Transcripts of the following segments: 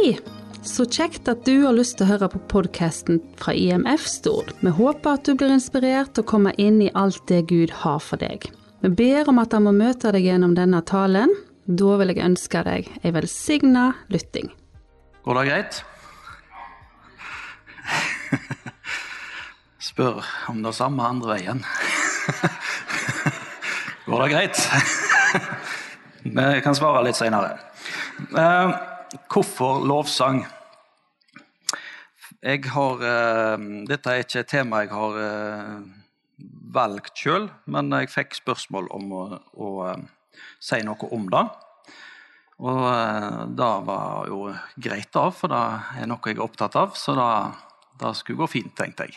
Hei! Så kjekt at du har lyst til å høre på podkasten fra IMF Stord. Vi håper at du blir inspirert til å komme inn i alt det Gud har for deg. Vi ber om at han må møte deg gjennom denne talen. Da vil jeg ønske deg ei velsigna lytting. Går det greit? Spør om det samme andre veien. Går det greit? Vi kan svare litt seinere. Eh, hvorfor lovsang? Har, eh, dette er ikke et tema jeg har eh, valgt sjøl, men jeg fikk spørsmål om å, å si noe om det. Og det var jo greit, da, for det er noe jeg er opptatt av. Så det, det skulle gå fint, tenkte jeg.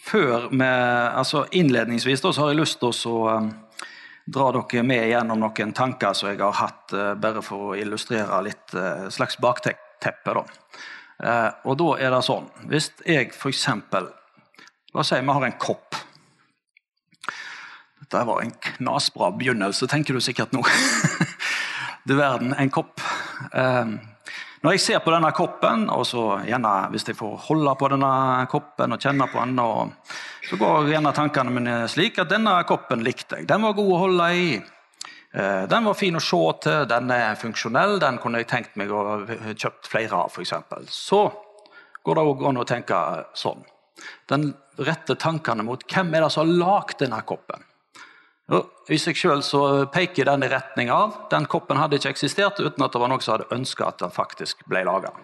Før med, altså Innledningsvis da, så har jeg lyst til å dra dere med gjennom noen tanker som jeg har hatt, eh, bare for å illustrere litt uh, slags bakteppe. Uh, og da er det sånn Hvis jeg f.eks. La oss si vi har en kopp. Dette var en knasbra begynnelse, tenker du sikkert nå. du verden, en kopp. Når jeg ser på denne koppen, og så gjerne hvis jeg får holde på denne koppen og kjenne på den, så går en av tankene mine slik at denne koppen likte jeg. Den var god å holde i. Eh, den var fin å se til, den er funksjonell, den kunne jeg tenkt meg å kjøpt flere av. For eksempel. så går det òg an å tenke sånn. Den rette tankene mot hvem er det som har lagd denne koppen. I seg sjøl peker den i retning av den koppen hadde ikke eksistert uten at det var noen som hadde ønska at den faktisk ble laga.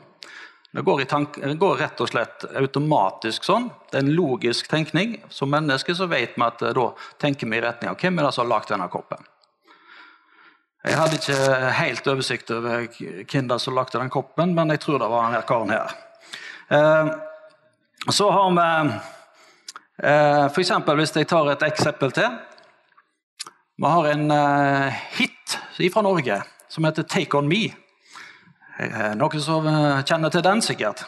Det går, det går, rett og slett automatisk sånn. Det er en logisk tenkning. Som menneske så vet vi at eh, da tenker vi i retning av hvem er det som har lagd denne koppen. Jeg hadde ikke helt oversikt over hvem som lagde den koppen, men jeg tror det var denne karen her. Eh, så har vi eh, f.eks. hvis jeg tar et eksempel til vi har en uh, hit fra Norge som heter 'Take On Me'. Eh, noen som eh, kjenner til den, sikkert.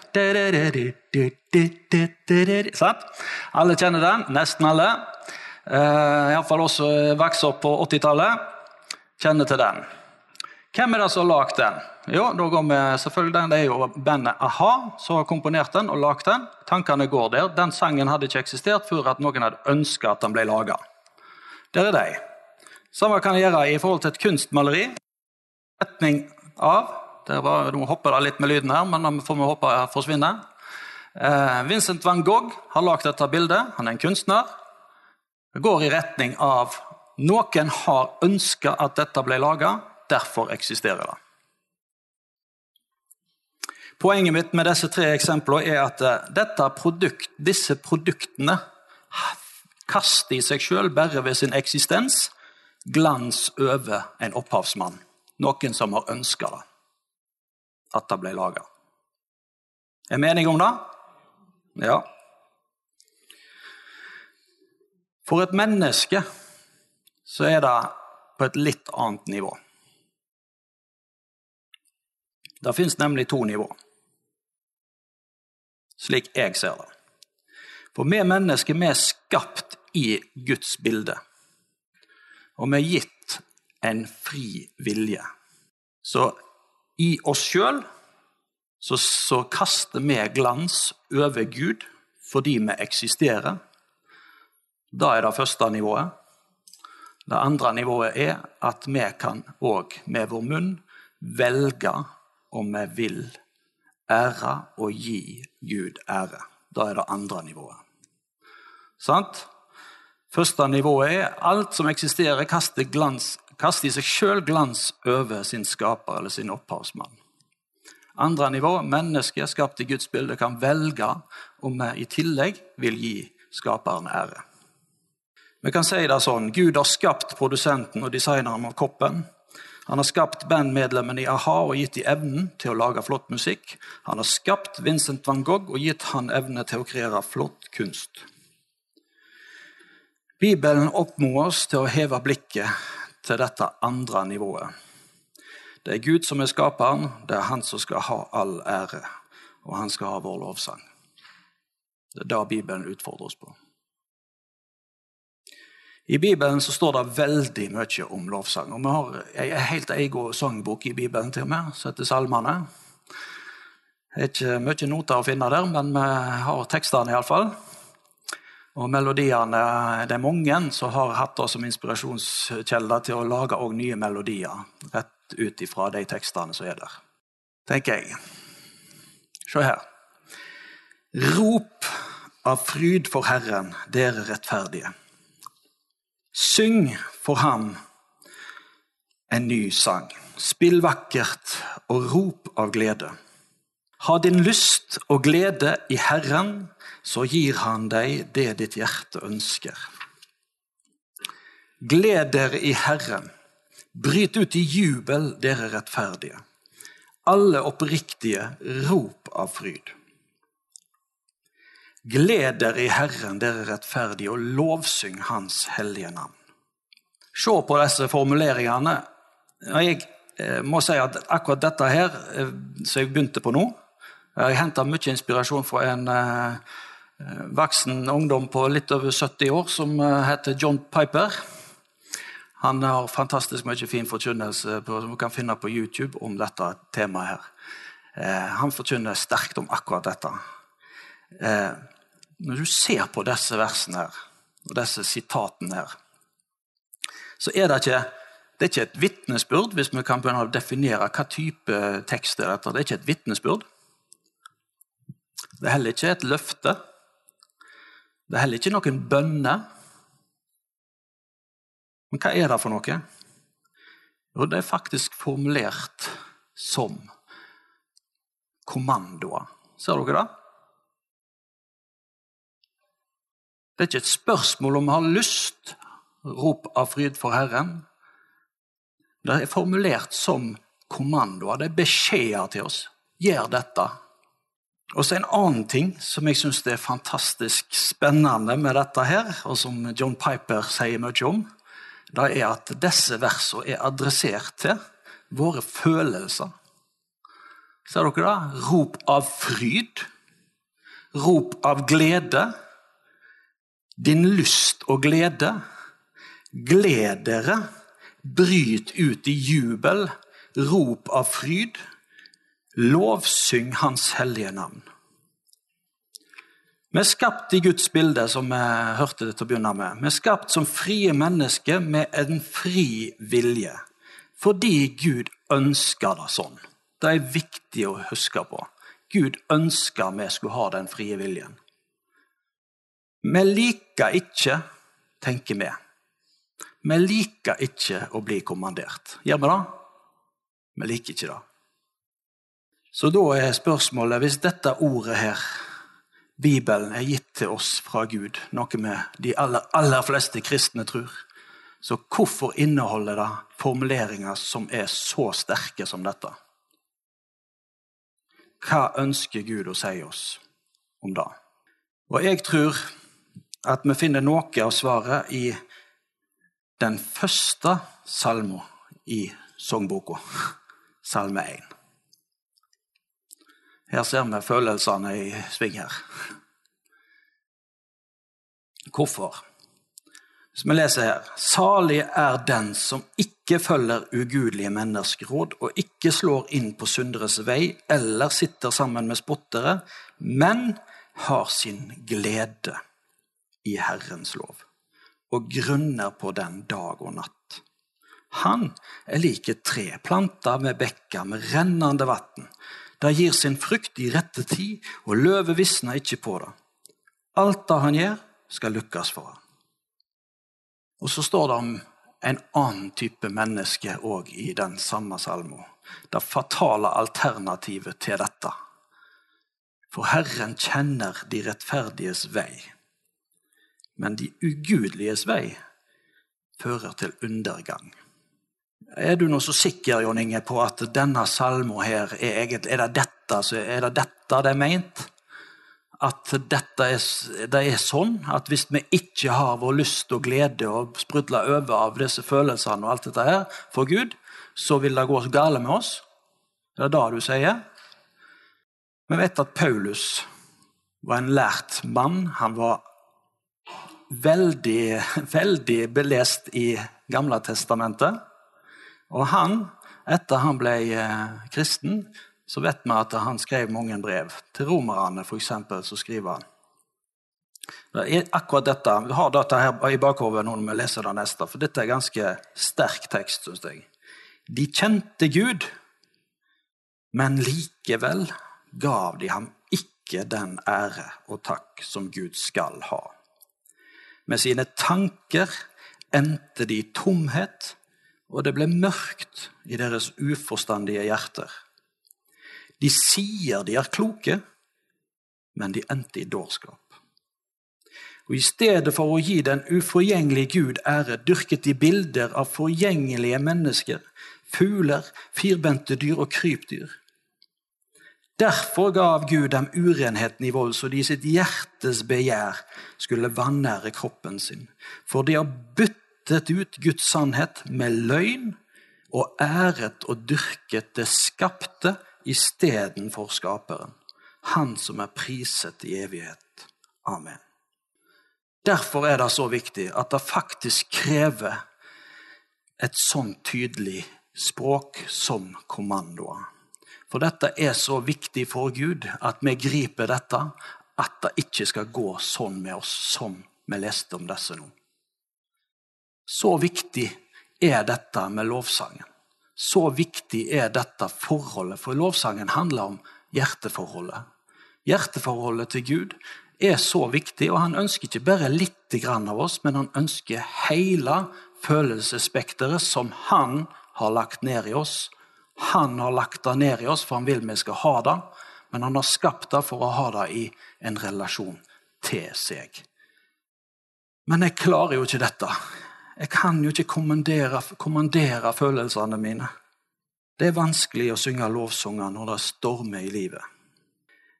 Sant? Alle kjenner den. Nesten alle. Uh, Iallfall oss som vokste opp på 80-tallet, kjenner til den. Hvem er det som har lagd den? Jo, da går vi selvfølgelig den. Det er jo bandet a-ha som har komponert den og lagd den. Tankene går der. Den sangen hadde ikke eksistert før at noen hadde ønska at den ble laga. Der er de. Samme kan jeg gjøre i forhold til et kunstmaleri. Retning av var, Nå hopper det litt med lyden her, men da får vi håpe det forsvinner. Eh, Vincent van Gogh har lagd dette bildet. Han er en kunstner. Det går i retning av noen har ønska at dette ble laga, derfor eksisterer det. Poenget mitt med disse tre eksemplene er at eh, produkt, disse produktene kaster i seg sjøl bare ved sin eksistens glans over en opphavsmann. Noen som har ønska det, at det ble laga. Er vi enige om det? Ja. For et menneske så er det på et litt annet nivå. Det fins nemlig to nivå, slik jeg ser det. For vi mennesker vi er skapt i Guds bilde. Og vi er gitt en fri vilje. Så i oss sjøl så, så, kaster vi glans over Gud fordi vi eksisterer. Da er det første nivået. Det andre nivået er at vi kan òg med vår munn velge om vi vil ære og gi Gud ære. Da er det andre nivået. Sant? Første nivået er alt som eksisterer, kaster, glans, kaster i seg sjøl glans over sin skaper eller sin opphavsmann. Andre nivå, mennesket skapt i Guds bilde, kan velge om vi i tillegg vil gi skaperen ære. Vi kan si det sånn Gud har skapt produsenten og designeren av koppen. Han har skapt bandmedlemmene i a-ha og gitt dem evnen til å lage flott musikk. Han har skapt Vincent van Gogh og gitt han evne til å kreere flott kunst. Bibelen oppmoder oss til å heve blikket til dette andre nivået. Det er Gud som er skaperen, det er Han som skal ha all ære, og han skal ha vår lovsang. Det er det Bibelen utfordrer oss på. I Bibelen så står det veldig mye om lovsang. og Vi har en helt egen sangbok i Bibelen til meg, som heter Salmene. Det er ikke mye noter å finne der, men vi har tekstene iallfall. Og melodiene Det er mange som har hatt det som inspirasjonskilde til å lage nye melodier rett ut ifra de tekstene som er der. Tenker jeg. Se her. Rop av fryd for Herren, dere rettferdige. Syng for ham en ny sang. Spill vakkert og rop av glede. Ha din lyst og glede i Herren, så gir Han deg det ditt hjerte ønsker. Gled dere i Herren. Bryt ut i jubel, dere rettferdige. Alle oppriktige, rop av fryd. Gled dere i Herren, dere rettferdige, og lovsyng Hans hellige navn. Se på disse formuleringene. Jeg eh, må si at akkurat dette her, eh, som jeg begynte på nå Jeg henta mye inspirasjon fra en eh, voksen ungdom på litt over 70 år som heter John Piper. Han har fantastisk mye fin forkynnelse som du kan finne på YouTube om dette temaet. her. Han forkynner sterkt om akkurat dette. Når du ser på disse versene her, og disse sitatene her, så er det ikke, det er ikke et vitnesbyrd, hvis vi kan begynne å definere hva type tekst er dette. Det er ikke et vitnesbyrd. Det er heller ikke et løfte. Det er heller ikke noen bønner. Men hva er det for noe? Jo, det er faktisk formulert som kommandoer. Ser dere det? Det er ikke et spørsmål om vi har lyst. Rop av fryd for Herren. Det er formulert som kommandoer. Det er beskjeder til oss. Gjør dette. Og så En annen ting som jeg syns er fantastisk spennende med dette, her, og som John Piper sier mye om, det er at disse versene er adressert til våre følelser. Ser dere det? Rop av fryd. Rop av glede din lyst og glede. Gled dere, bryt ut i jubel, rop av fryd. Lovsyng Hans hellige navn. Vi er skapt i Guds bilde, som vi hørte det til å begynne med. Vi er skapt som frie mennesker med en fri vilje. Fordi Gud ønsker det sånn. Det er viktig å huske på. Gud ønsker vi skulle ha den frie viljen. Vi liker ikke, tenker vi. Vi liker ikke å bli kommandert. Gjør vi det? Vi liker ikke det. Så da er spørsmålet, hvis dette ordet her, Bibelen, er gitt til oss fra Gud, noe med de aller, aller fleste kristne tror, så hvorfor inneholder det formuleringer som er så sterke som dette? Hva ønsker Gud å si oss om det? Og jeg tror at vi finner noe av svaret i den første salmen i sangboka, salme 1. Her ser vi følelsene i sving her. Hvorfor? Hvis vi leser her Salig er den som ikke følger ugudelige menneskeråd og ikke slår inn på synderes vei eller sitter sammen med spottere, men har sin glede i Herrens lov og grunner på den dag og natt. Han er lik et tre planta med bekker med rennende vann. Det gir sin frukt i rette tid, og løvet visner ikke på det. Alt det han gjør, skal lykkes for ham. Og så står det om en annen type menneske òg i den samme salmen. Det fatale alternativet til dette. For Herren kjenner de rettferdiges vei men de ugudeliges vei fører til undergang. Er du nå så sikker Jon Inge, på at denne salmen her er, egentlig, er, det dette, er det dette det er meint? At dette er, det er sånn at hvis vi ikke har vår lyst og glede og sprudler over av disse følelsene og alt dette her for Gud, så vil det gå galt med oss? Det er det du sier? Vi vet at Paulus var en lært mann. Han var veldig, veldig belest i Gamle testamentet. Og han, etter han ble eh, kristen, så vet vi at han skrev mange brev. Til romerne, f.eks., så skriver han akkurat dette, Vi har dette her i bakhodet når vi leser det neste, for dette er ganske sterk tekst, syns jeg. De kjente Gud, men likevel gav de ham ikke den ære og takk som Gud skal ha. Med sine tanker endte de i tomhet, og det ble mørkt i deres uforstandige hjerter. De sier de er kloke, men de endte i dårskap. Og I stedet for å gi den uforgjengelige Gud ære, dyrket de bilder av forgjengelige mennesker, fugler, firbente dyr og krypdyr. Derfor gav Gud dem urenheten i vold, så de i sitt hjertes begjær skulle vanære kroppen sin. For de har byttet ut Guds sannhet med løgn og æret og dyrket det skapte istedenfor Skaperen, Han som er priset i evighet. Amen. Derfor er det så viktig at det faktisk krever et sånn tydelig språk som kommandoer. For dette er så viktig for Gud at vi griper dette, at det ikke skal gå sånn med oss som vi leste om disse nå. Så viktig er dette med lovsangen. Så viktig er dette forholdet, for lovsangen handler om hjerteforholdet. Hjerteforholdet til Gud er så viktig, og han ønsker ikke bare litt av oss, men han ønsker hele følelsesspekteret som han har lagt ned i oss, han har lagt det ned i oss, for han vil vi skal ha det. Men han har skapt det for å ha det i en relasjon til seg. Men jeg klarer jo ikke dette. Jeg kan jo ikke kommandere, kommandere følelsene mine. Det er vanskelig å synge lovsanger når det stormer i livet.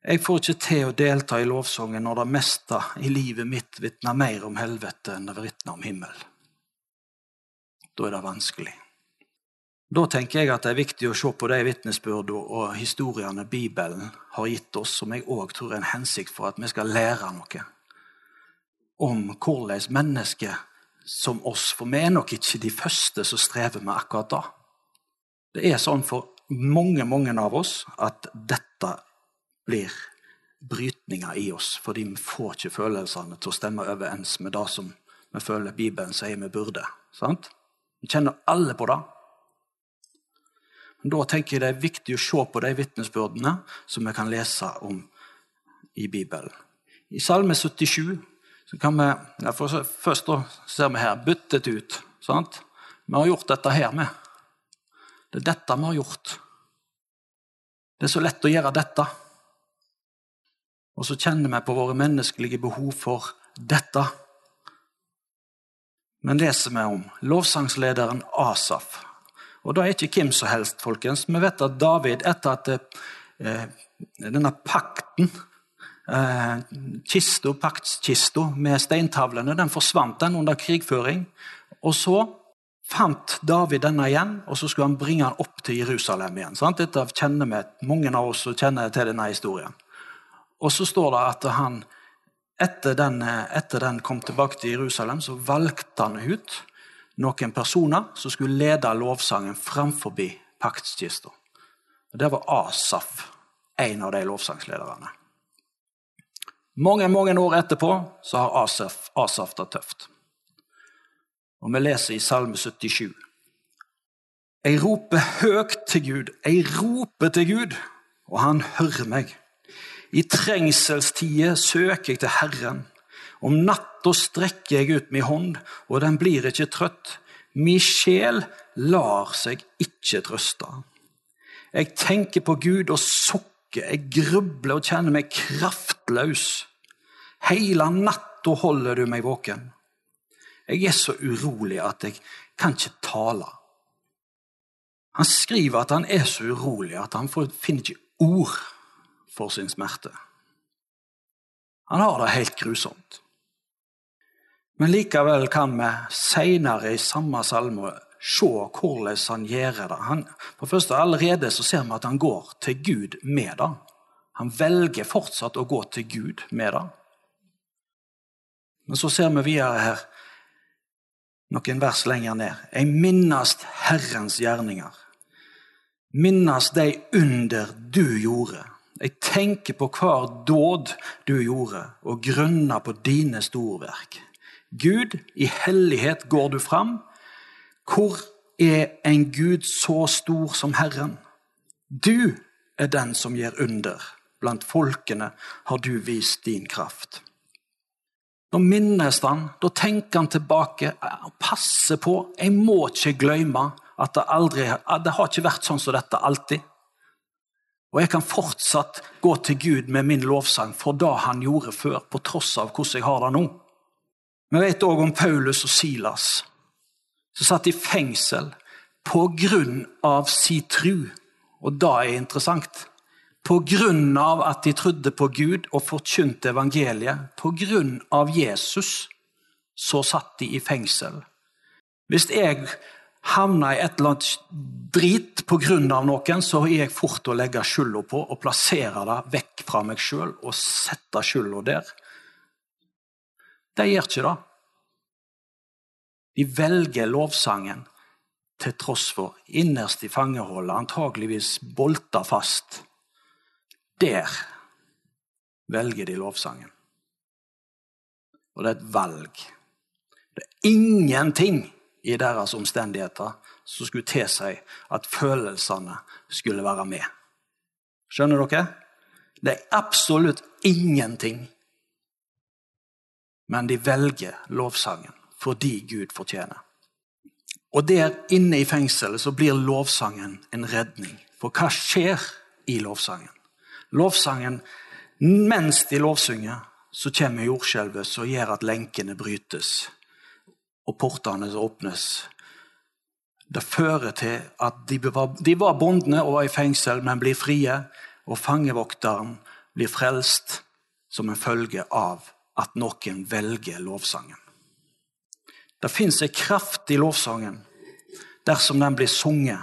Jeg får ikke til å delta i lovsangen når det meste i livet mitt vitner mer om helvete enn det vitner om himmel. Da er det vanskelig. Da tenker jeg at det er viktig å se på de vitnesbyrdene og historiene Bibelen har gitt oss, som jeg òg tror er en hensikt for at vi skal lære noe om hvordan mennesker som oss For vi er nok ikke de første som strever med akkurat det. Det er sånn for mange, mange av oss at dette blir brytninger i oss, fordi vi får ikke følelsene til å stemme overens med det som vi føler Bibelen sier vi burde. Sant? Vi kjenner alle på det. Men Da tenker jeg det er viktig å se på de vitnesbyrdene som vi kan lese om i Bibelen. I Salme 77 så kan vi ja, Først da ser vi her byttet ut. sant? Vi har gjort dette her med. Det er dette vi har gjort. Det er så lett å gjøre dette. Og så kjenner vi på våre menneskelige behov for dette. Men leser vi om lovsangslederen Asaf. Og det er ikke hvem som helst, folkens. Vi vet at David, etter at eh, denne pakten kista, paktskista med steintavlene, den forsvant den under krigføring. Og så fant David denne igjen, og så skulle han bringe den opp til Jerusalem igjen. Sant? Dette kjenner vi, Mange av oss kjenner til denne historien. Og så står det at han, etter den, etter den kom tilbake til Jerusalem, så valgte han ut noen personer som skulle lede lovsangen framfor paktskista. Det var Asaf, en av de lovsangslederne. Mange mange år etterpå så har Asaf, Asaf det tøft. Og Vi leser i Salme 77. Jeg roper høyt til Gud, jeg roper til Gud, og han hører meg. I trengselstider søker jeg til Herren. Om natta strekker jeg ut min hånd, og den blir ikke trøtt. Min sjel lar seg ikke trøste. Jeg tenker på Gud og sukker, jeg grubler og kjenner meg kraftløs. Hele natta holder du meg våken. Jeg er så urolig at jeg kan ikke tale. Han skriver at han er så urolig at han finner ikke ord for sin smerte. Han har det helt grusomt. Men likevel kan vi seinere i samme salme se hvordan han gjør det. Han, for første Allerede så ser vi at han går til Gud med det. Han velger fortsatt å gå til Gud med det. Men så ser vi videre her, noen vers lenger ned. Jeg minnes Herrens gjerninger. minnes de under du gjorde. Jeg tenker på hver dåd du gjorde, og grunner på dine storverk. Gud, i hellighet går du fram. Hvor er en Gud så stor som Herren? Du er den som gjør under. Blant folkene har du vist din kraft. Da minnes han, da tenker han tilbake. og passer på. Jeg må ikke glemme at det aldri det har ikke vært sånn som dette alltid. Og jeg kan fortsatt gå til Gud med min lovsang for det han gjorde før, på tross av hvordan jeg har det nå. Vi vet òg om Paulus og Silas, som satt i fengsel på grunn av si tru. Og det er interessant. Av at de trodde på Gud og forkynte evangeliet, av Jesus, så satt de i fengsel. Hvis jeg havna i et eller annet drit pga. noen, så er jeg fort å legge skylda på og plassere det vekk fra meg sjøl og sette skylda der. De gjør ikke det. De velger lovsangen til tross for innerst i fangehullet, antageligvis bolta fast. Der velger de lovsangen. Og det er et valg. Det er ingenting i deres omstendigheter som skulle tilsi at følelsene skulle være med. Skjønner dere? Det er absolutt ingenting. Men de velger lovsangen fordi Gud fortjener. Og der inne i fengselet så blir lovsangen en redning. For hva skjer i lovsangen? Lovsangen, Mens de lovsynger, så kommer jordskjelvet som gjør at lenkene brytes og portene åpnes. Det fører til at de var, de var bondene og var i fengsel, men blir frie. Og fangevokteren blir frelst som en følge av at noen velger lovsangen. Det fins en kraft i lovsangen dersom den blir sunget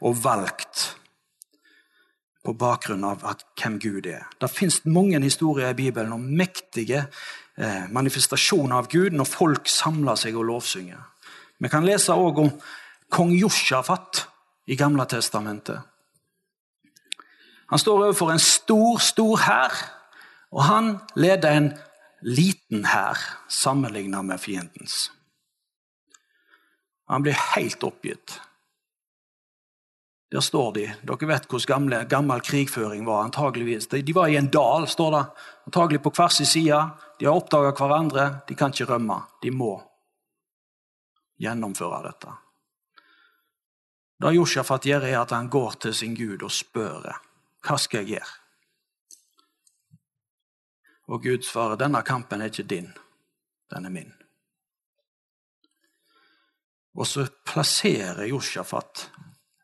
og valgt på bakgrunn av at, hvem Gud er. Det fins mange historier i Bibelen om mektige eh, manifestasjoner av Gud når folk samler seg og lovsynger. Vi kan lese òg om kong Josjafat i Gamle testamentet. Han står overfor en stor, stor hær, og han leder en liten hær sammenlignet med fiendens. Han blir helt oppgitt. Der står de. Dere vet hvordan gammel krigføring var. antageligvis. De, de, var i en dal, står det. Antagelig på hver sin side. De har oppdaga hverandre. De kan ikke rømme. De må gjennomføre dette. Det Josjafat gjør, er at han går til sin Gud og spør hva skal jeg gjøre. Og Gud svarer denne kampen er ikke din, den er min. Og så plasserer Josjafat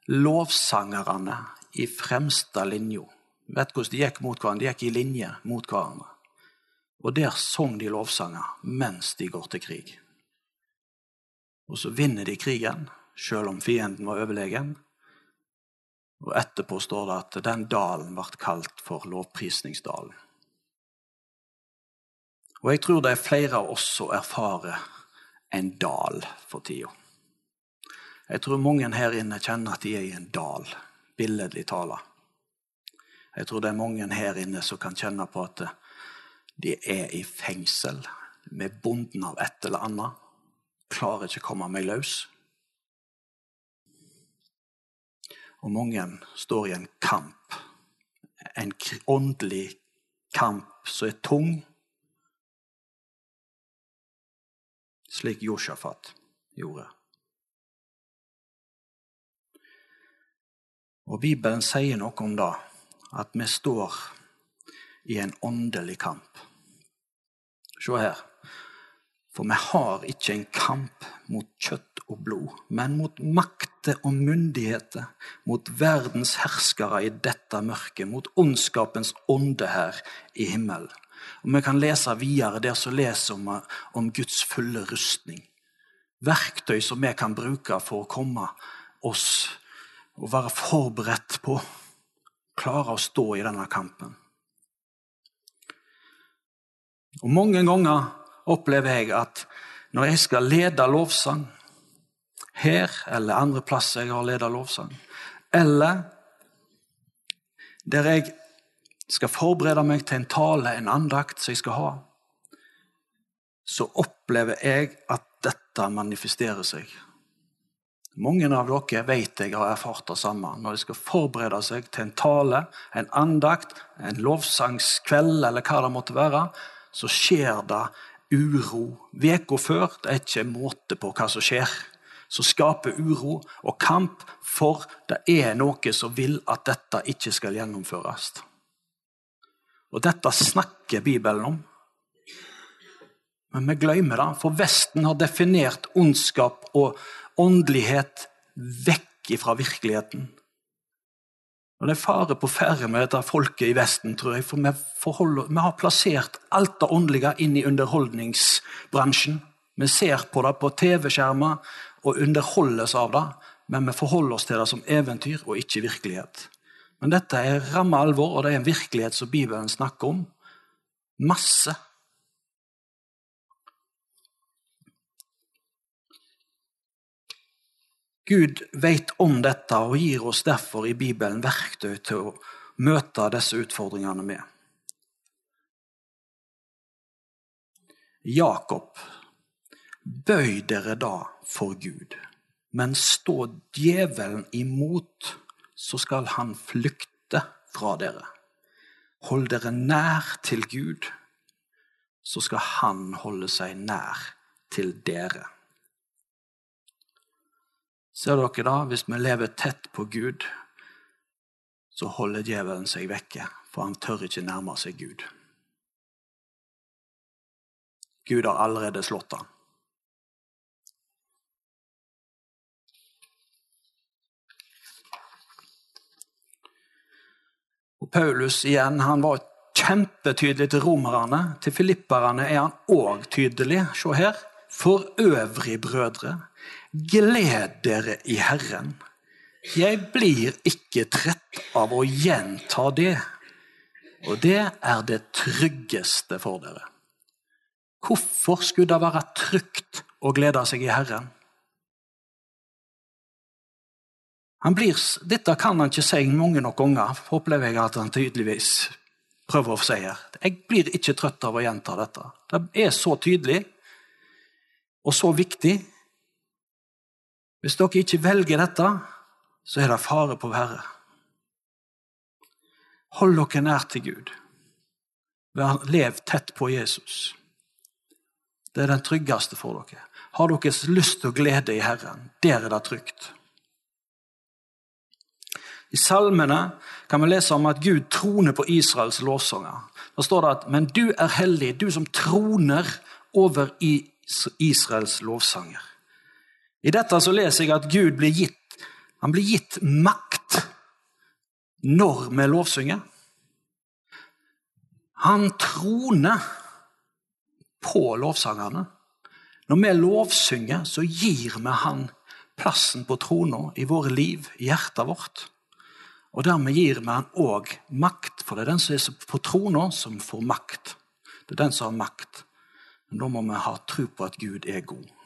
lovsangerne i fremste linja. Vet hvordan de gikk mot hverandre? De gikk i linje mot hverandre. Og der sang de lovsanger mens de går til krig. Og så vinner de krigen, sjøl om fienden var overlegen. Og etterpå står det at den dalen ble kalt for lovprisningsdalen. Og jeg tror det er flere av oss som erfarer en dal for tida. Jeg tror mange her inne kjenner at de er i en dal, billedlig tala. Jeg tror det er mange her inne som kan kjenne på at de er i fengsel, med bonden av et eller annet. Klarer ikke å komme meg løs. Og mange står i en kamp. En åndelig kamp som er tung. Slik Josjafat gjorde. Og Bibelen sier noe om det, at vi står i en åndelig kamp. Se her. For vi har ikke en kamp mot kjøtt og blod, men mot makter og myndigheter, mot verdens herskere i dette mørket, mot ondskapens ånde her i himmelen. Og Vi kan lese videre der som leser om, om Guds fulle rustning. Verktøy som vi kan bruke for å komme oss å være forberedt på klare å stå i denne kampen. Og Mange ganger opplever jeg at når jeg skal lede lovsang, her eller andre plasser jeg har ledet lovsang, eller der jeg skal forberede meg til en tale, en andakt som jeg skal ha, så opplever jeg at dette manifesterer seg. Mange av dere vet jeg har erfart det samme. Når de skal forberede seg til en tale, en andakt, en lovsangskveld eller hva det måtte være, så skjer det uro. Uka før det er ikke måte på hva som skjer. Så skaper uro og kamp, for det er noe som vil at dette ikke skal gjennomføres. Og dette snakker Bibelen om. Men vi glemmer det, for Vesten har definert ondskap og åndelighet vekk fra virkeligheten. Og Det er fare på ferde med dette folket i Vesten, tror jeg. For vi, vi har plassert alt det åndelige inn i underholdningsbransjen. Vi ser på det på TV-skjermer og underholdes av det, men vi forholder oss til det som eventyr og ikke virkelighet. Men dette er ramme alvor, og det er en virkelighet som Bibelen snakker om. Masse. Gud vet om dette og gir oss derfor i Bibelen verktøy til å møte disse utfordringene med. Jakob, bøy dere da for Gud, men stå djevelen imot, så skal han flykte fra dere. Hold dere nær til Gud, så skal han holde seg nær til dere. Ser dere da, hvis vi lever tett på Gud, så holder djevelen seg vekke, for han tør ikke nærme seg Gud. Gud har allerede slått ham. Og Paulus igjen, han var kjempetydelig til romerne. Til filipperne er han òg tydelig. Se her. For øvrig, brødre, gled dere i Herren. Jeg blir ikke trett av å gjenta det, og det er det tryggeste for dere. Hvorfor skulle det være trygt å glede seg i Herren? Blir, dette kan han ikke si mange nok ganger, opplever jeg at han tydeligvis prøver å si her. Jeg blir ikke trøtt av å gjenta dette. Det er så tydelig og så viktig. Hvis dere ikke velger dette, så er det fare på verre. Hold dere nær til Gud. Lev tett på Jesus. Det er den tryggeste for dere. Har dere lyst å glede i Herren, der er det trygt. I salmene kan vi lese om at Gud troner på Israels lovsanger. Da står det at 'Men du er hellig, du som troner over Israels lovsanger. I dette så leser jeg at Gud blir gitt, han blir gitt makt når vi lovsynger. Han troner på lovsangerne. Når vi lovsynger, så gir vi han plassen på trona i våre liv, i hjertet vårt. Og dermed gir vi han òg makt, for det er den som er på trona, som får makt. Det er den som har makt. Men da må vi ha tro på at Gud er god.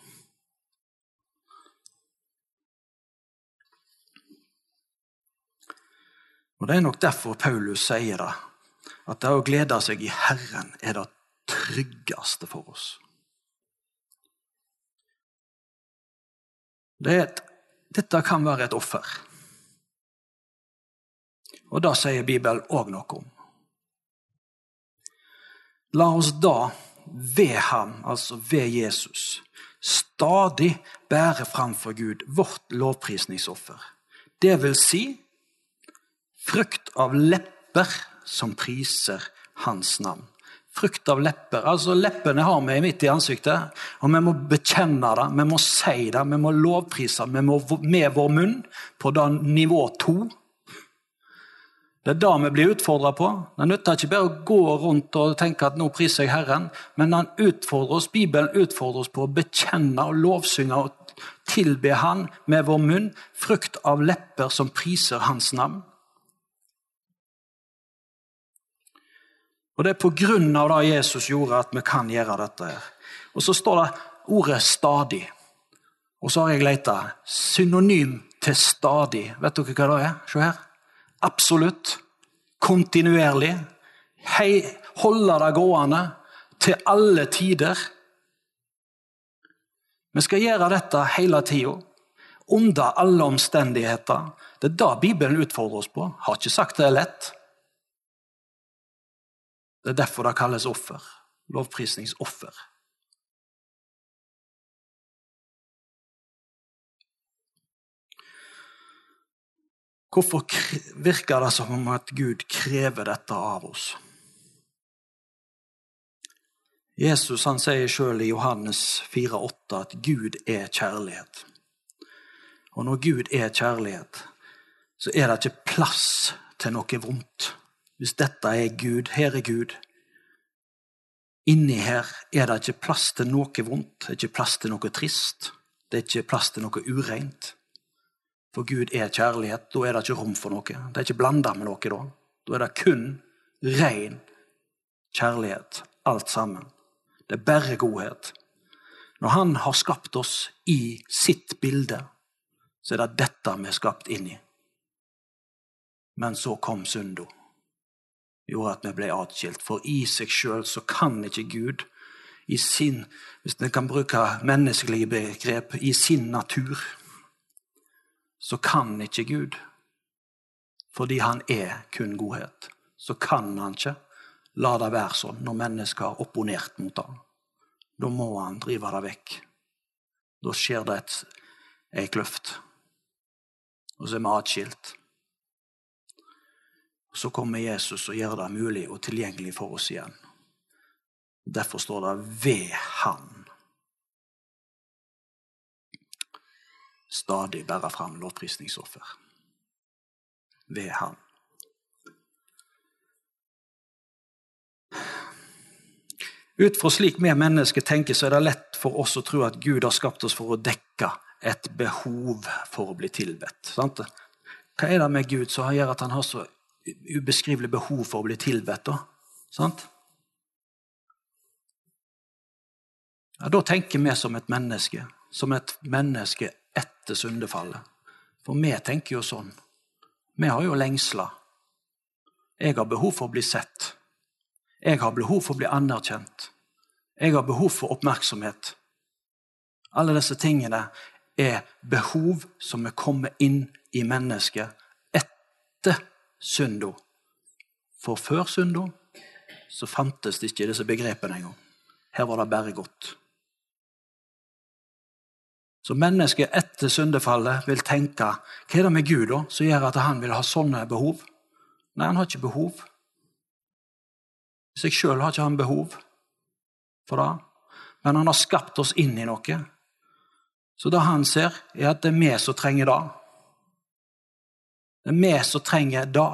Og Det er nok derfor Paulus sier det, at det å glede seg i Herren er det tryggeste for oss. Det et, dette kan være et offer. Og det sier Bibelen òg noe om. La oss da ved ham, altså ved Jesus, stadig bære fram for Gud vårt lovprisningsoffer. Det vil si frukt av lepper som priser hans navn. Frukt av lepper. Altså Leppene har vi midt i ansiktet, og vi må bekjenne det, vi må si det, vi må lovprise må med vår munn på nivå to. Det er det vi blir utfordra på. Det nytter ikke bare å gå rundt og tenke at nå priser jeg Herren, men han utfordrer oss, Bibelen utfordrer oss på å bekjenne og lovsynge og tilbe Han med vår munn, frukt av lepper som priser Hans navn. Og Det er på grunn av det Jesus gjorde, at vi kan gjøre dette. her. Og Så står det ordet 'stadig'. Og så har jeg leita. Synonym til 'stadig'. Vet dere hva det er? Se her absolutt, kontinuerlig. Hei, holde det gående til alle tider. Vi skal gjøre dette hele tida, under alle omstendigheter. Det er det Bibelen utfordrer oss på. Har ikke sagt det er lett. Det er derfor det kalles offer. Lovprisningsoffer. Hvorfor virker det som om at Gud krever dette av oss? Jesus han sier sjøl i Johannes 4,8 at Gud er kjærlighet. Og når Gud er kjærlighet, så er det ikke plass til noe vondt. Hvis dette er Gud, her er Gud. Inni her er det ikke plass til noe vondt, det er ikke plass til noe trist. Det er ikke plass til noe ureint. For Gud er kjærlighet. Da er det ikke rom for noe. Det er ikke blanda med noe da. Da er det kun ren kjærlighet, alt sammen. Det er bare godhet. Når Han har skapt oss i sitt bilde, så er det dette vi er skapt inn i. Men så kom synda. Gjorde at vi ble atskilt. For i seg sjøl så kan ikke Gud, i sin, hvis vi kan bruke menneskelige begrep, i sin natur, så kan ikke Gud, fordi han er kun godhet, så kan han ikke La det være sånn når mennesker har opponert mot ham. Da må han drive det vekk. Da skjer det et, ei kløft. Og så er vi atskilt. Så kommer Jesus og gjør det mulig og tilgjengelig for oss igjen. Derfor står det 'ved Han'. Stadig bære fram lovprisningsoffer. Ved Han. Ut fra slik vi mennesker tenker, så er det lett for oss å tro at Gud har skapt oss for å dekke et behov for å bli tilbedt. Hva er det med Gud som gjør at han har så ubeskrivelig behov for å bli tilbedt? Da? Ja, da tenker vi som et menneske, som et menneske etter syndefallet. For vi tenker jo sånn. Vi har jo lengsler. Jeg har behov for å bli sett. Jeg har behov for å bli anerkjent. Jeg har behov for oppmerksomhet. Alle disse tingene er behov som er kommet inn i mennesket etter synda. For før synda så fantes det ikke disse begrepene engang. Her var det bare godt. Så mennesket etter syndefallet vil tenke hva er det med Gud da, som gjør at han vil ha sånne behov? Nei, han har ikke behov. I seg sjøl har ikke han behov for det, men han har skapt oss inn i noe. Så det han ser, er at det er vi som trenger det. Det er vi som trenger det.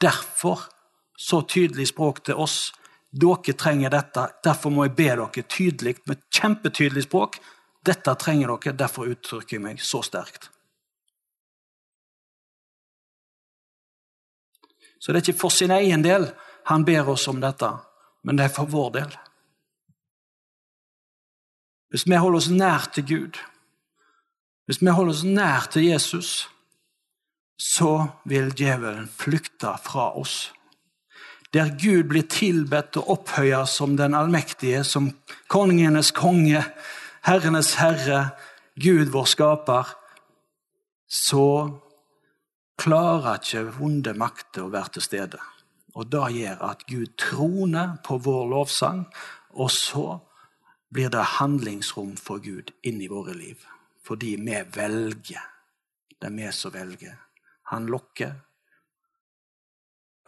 Derfor så tydelig språk til oss. Dere trenger dette, derfor må jeg be dere tydelig, med kjempetydelig språk. Dette trenger dere, derfor uttrykker jeg meg så sterkt. Så det er ikke for sin egen del han ber oss om dette, men det er for vår del. Hvis vi holder oss nær til Gud, hvis vi holder oss nær til Jesus, så vil djevelen flykte fra oss. Der Gud blir tilbedt og opphøyet som den allmektige, som kongenes konge, herrenes herre, Gud vår skaper, så klarer ikke vonde makter å være til stede. Og det gjør at Gud troner på vår lovsang, og så blir det handlingsrom for Gud inn i våre liv. Fordi vi velger. Det er vi som velger. Han lokker,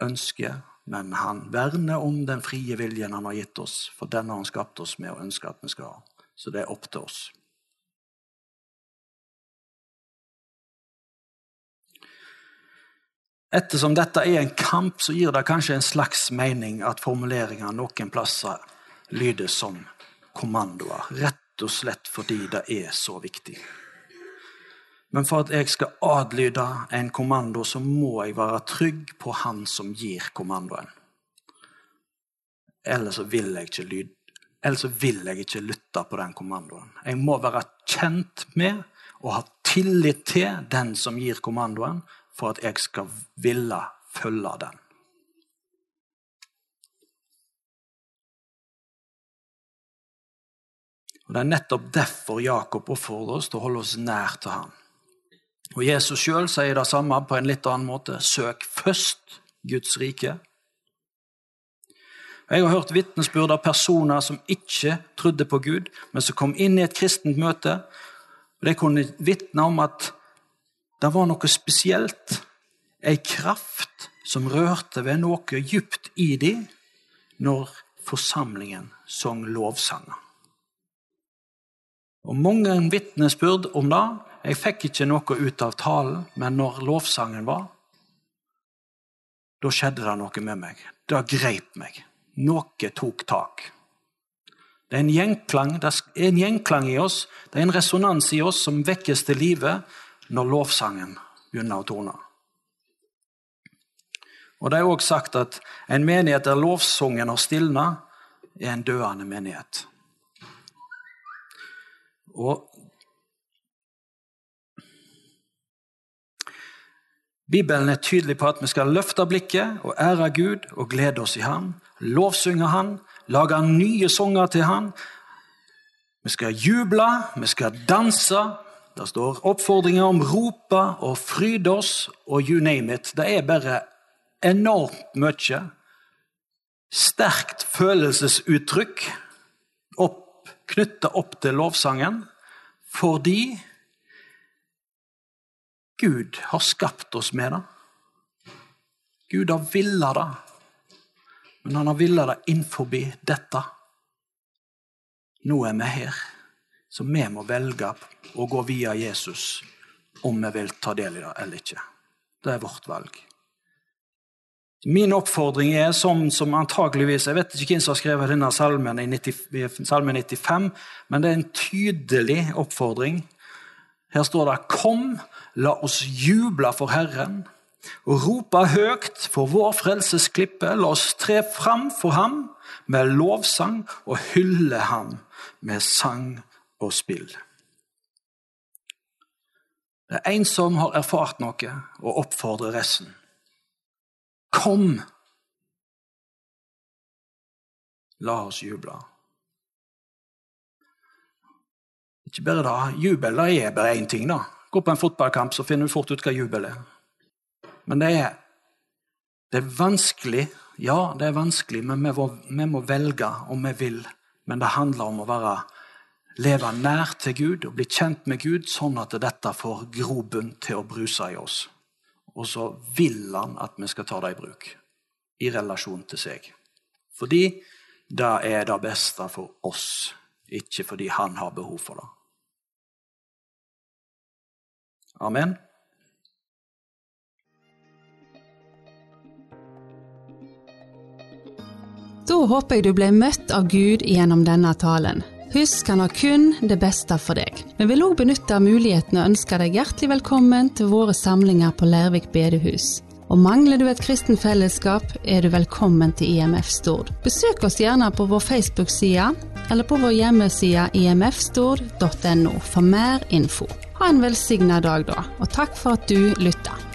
ønsker, men han verner om den frie viljen han har gitt oss. For den har han skapt oss med og ønsker at vi skal ha. Så det er opp til oss. Ettersom dette er en kamp, så gir det kanskje en slags mening at formuleringer noen plasser lyder som kommandoer. Rett og slett fordi det er så viktig. Men for at jeg skal adlyde en kommando, så må jeg være trygg på han som gir kommandoen. Ellers vil jeg ikke, lyde. ellers vil jeg ikke lytte på den kommandoen. Jeg må være kjent med og ha tillit til den som gir kommandoen, for at jeg skal ville følge den. Og Det er nettopp derfor Jakob oppfordrer oss til å holde oss nær til ham. Og Jesus sjøl sier det samme på en litt annen måte. Søk først Guds rike. Jeg har hørt vitnesbyrd av personer som ikke trodde på Gud, men som kom inn i et kristent møte. og De kunne vitne om at det var noe spesielt, ei kraft som rørte ved noe djupt i dem når forsamlingen sang lovsanger. Og Mange vitnesbyrd om det. Jeg fikk ikke noe ut av talen, men når lovsangen var, da skjedde det noe med meg. Det greip meg. Noe tok tak. Det er en gjenklang, det er en gjenklang i oss, det er en resonans i oss som vekkes til live når lovsangen begynner å tone. Og Det er òg sagt at en menighet der lovsangen har stilna, er en døende menighet. Og Bibelen er tydelig på at vi skal løfte blikket og ære Gud og glede oss i Han, lovsynge Han, lage nye sanger til Han. Vi skal juble, vi skal danse. Det står oppfordringer om rope og fryde oss og you name it. Det er bare enormt mye sterkt følelsesuttrykk opp knytta opp til lovsangen fordi Gud har skapt oss med det. Gud har villa det, men han har villa det innenfor dette. Nå er vi her, så vi må velge å gå via Jesus om vi vil ta del i det eller ikke. Det er vårt valg. Min oppfordring er som, som antageligvis Jeg vet ikke hvem som har skrevet denne salmen, i 90, salme 95, men det er en tydelig oppfordring. Her står det 'Kom, la oss juble for Herren' og rope høyt for vår frelses klippe. La oss tre fram for ham med lovsang og hylle ham med sang og spill. Det er en som har erfart noe, og oppfordrer resten. Kom! La oss juble. Ikke bare da, Jubel er bare én ting. da. Gå på en fotballkamp, så finner du fort ut hva jubel er. Men det er, det er vanskelig. Ja, det er vanskelig, men vi må, vi må velge om vi vil. Men det handler om å være, leve nær til Gud og bli kjent med Gud, sånn at dette får grobunn til å bruse i oss og så vil han at vi skal ta det i bruk i relasjon til seg. Fordi det er det beste for oss, ikke fordi han har behov for det. Amen. Da håper jeg du ble møtt av Gud gjennom denne talen. Husk, han har kun det beste for deg. Vi vil òg benytte muligheten og ønske deg hjertelig velkommen til våre samlinger på Lærvik bedehus. Og Mangler du et kristen fellesskap, er du velkommen til IMF Stord. Besøk oss gjerne på vår Facebook-side eller på vår hjemmeside imfstord.no for mer info. Ha en velsigna dag, da, og takk for at du lytta.